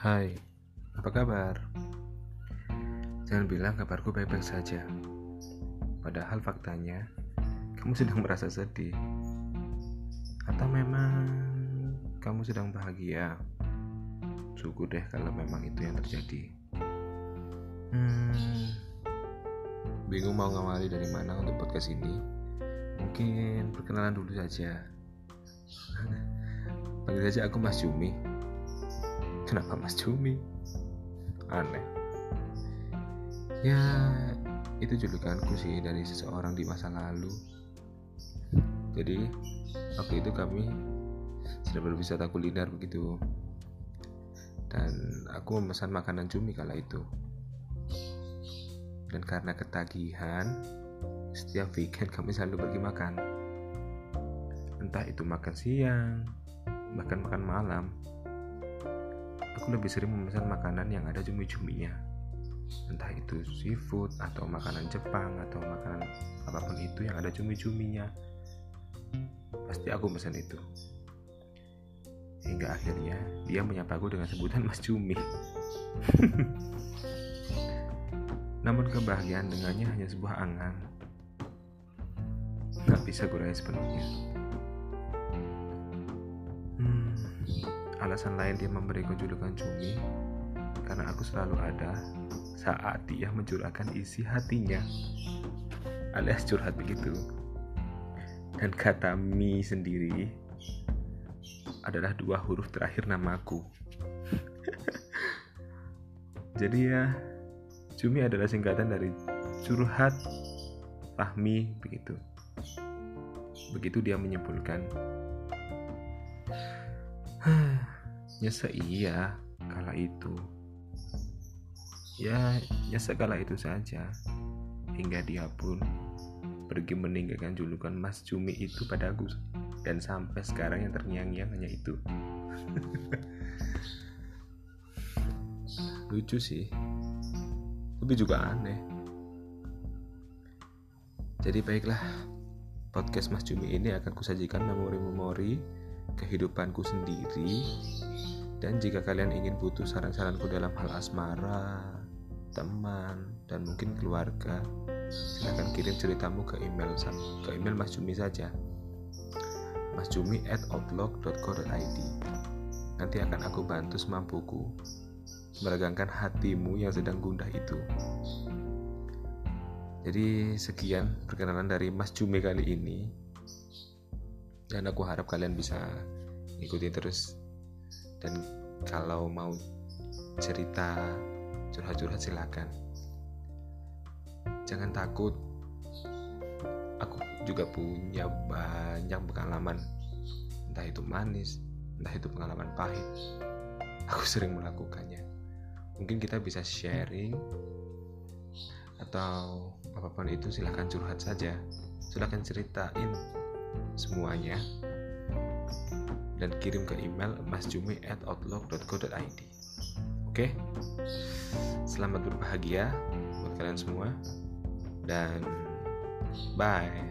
Hai, apa kabar? Jangan bilang kabarku baik-baik saja. Padahal faktanya, kamu sedang merasa sedih. Atau memang kamu sedang bahagia? Syukur deh kalau memang itu yang terjadi. Hmm, bingung mau ngawali dari mana untuk podcast ini? Mungkin perkenalan dulu saja. Panggil saja aku Mas Jumi. Kenapa Mas Jumi? Aneh. Ya, itu julukanku sih dari seseorang di masa lalu. Jadi, waktu itu kami sudah berwisata kuliner begitu. Dan aku memesan makanan cumi kala itu. Dan karena ketagihan, setiap weekend kami selalu pergi makan. Entah itu makan siang, bahkan makan malam aku lebih sering memesan makanan yang ada cumi-cuminya entah itu seafood atau makanan Jepang atau makanan apa pun itu yang ada cumi-cuminya pasti aku pesan itu. Hingga akhirnya dia menyapaku dengan sebutan Mas Cumi namun kebahagiaan dengannya hanya sebuah angan. Nggak bisa gue sepenuhnya alasan lain dia memberiku julukan cumi karena aku selalu ada saat dia mencurahkan isi hatinya alias curhat begitu. Dan kata mi sendiri adalah dua huruf terakhir namaku. Jadi ya cumi adalah singkatan dari curhat Fahmi begitu. Begitu dia menyimpulkan nyesek iya kala itu. Ya nyesek kala itu saja. Hingga dia pun pergi meninggalkan julukan Mas Cumi itu padaku. Dan sampai sekarang yang terngiang-ngiang hanya itu. Lucu sih. Tapi juga aneh. Jadi baiklah podcast Mas Cumi ini akan kusajikan memori-memori kehidupanku sendiri dan jika kalian ingin butuh saran-saranku dalam hal asmara, teman, dan mungkin keluarga, silahkan kirim ceritamu ke email ke email Mas Jumi saja. masjumi at outlook.co.id Nanti akan aku bantu semampuku meregangkan hatimu yang sedang gundah itu. Jadi sekian perkenalan dari Mas Jumi kali ini. Dan aku harap kalian bisa ikuti terus. Dan kalau mau cerita curhat-curhat silakan. Jangan takut. Aku juga punya banyak pengalaman. Entah itu manis entah itu pengalaman pahit. Aku sering melakukannya. Mungkin kita bisa sharing atau apa pun itu silahkan curhat saja. Silahkan ceritain semuanya dan kirim ke email masjumi@outlook.co.id. Oke. Selamat berbahagia buat kalian semua dan bye.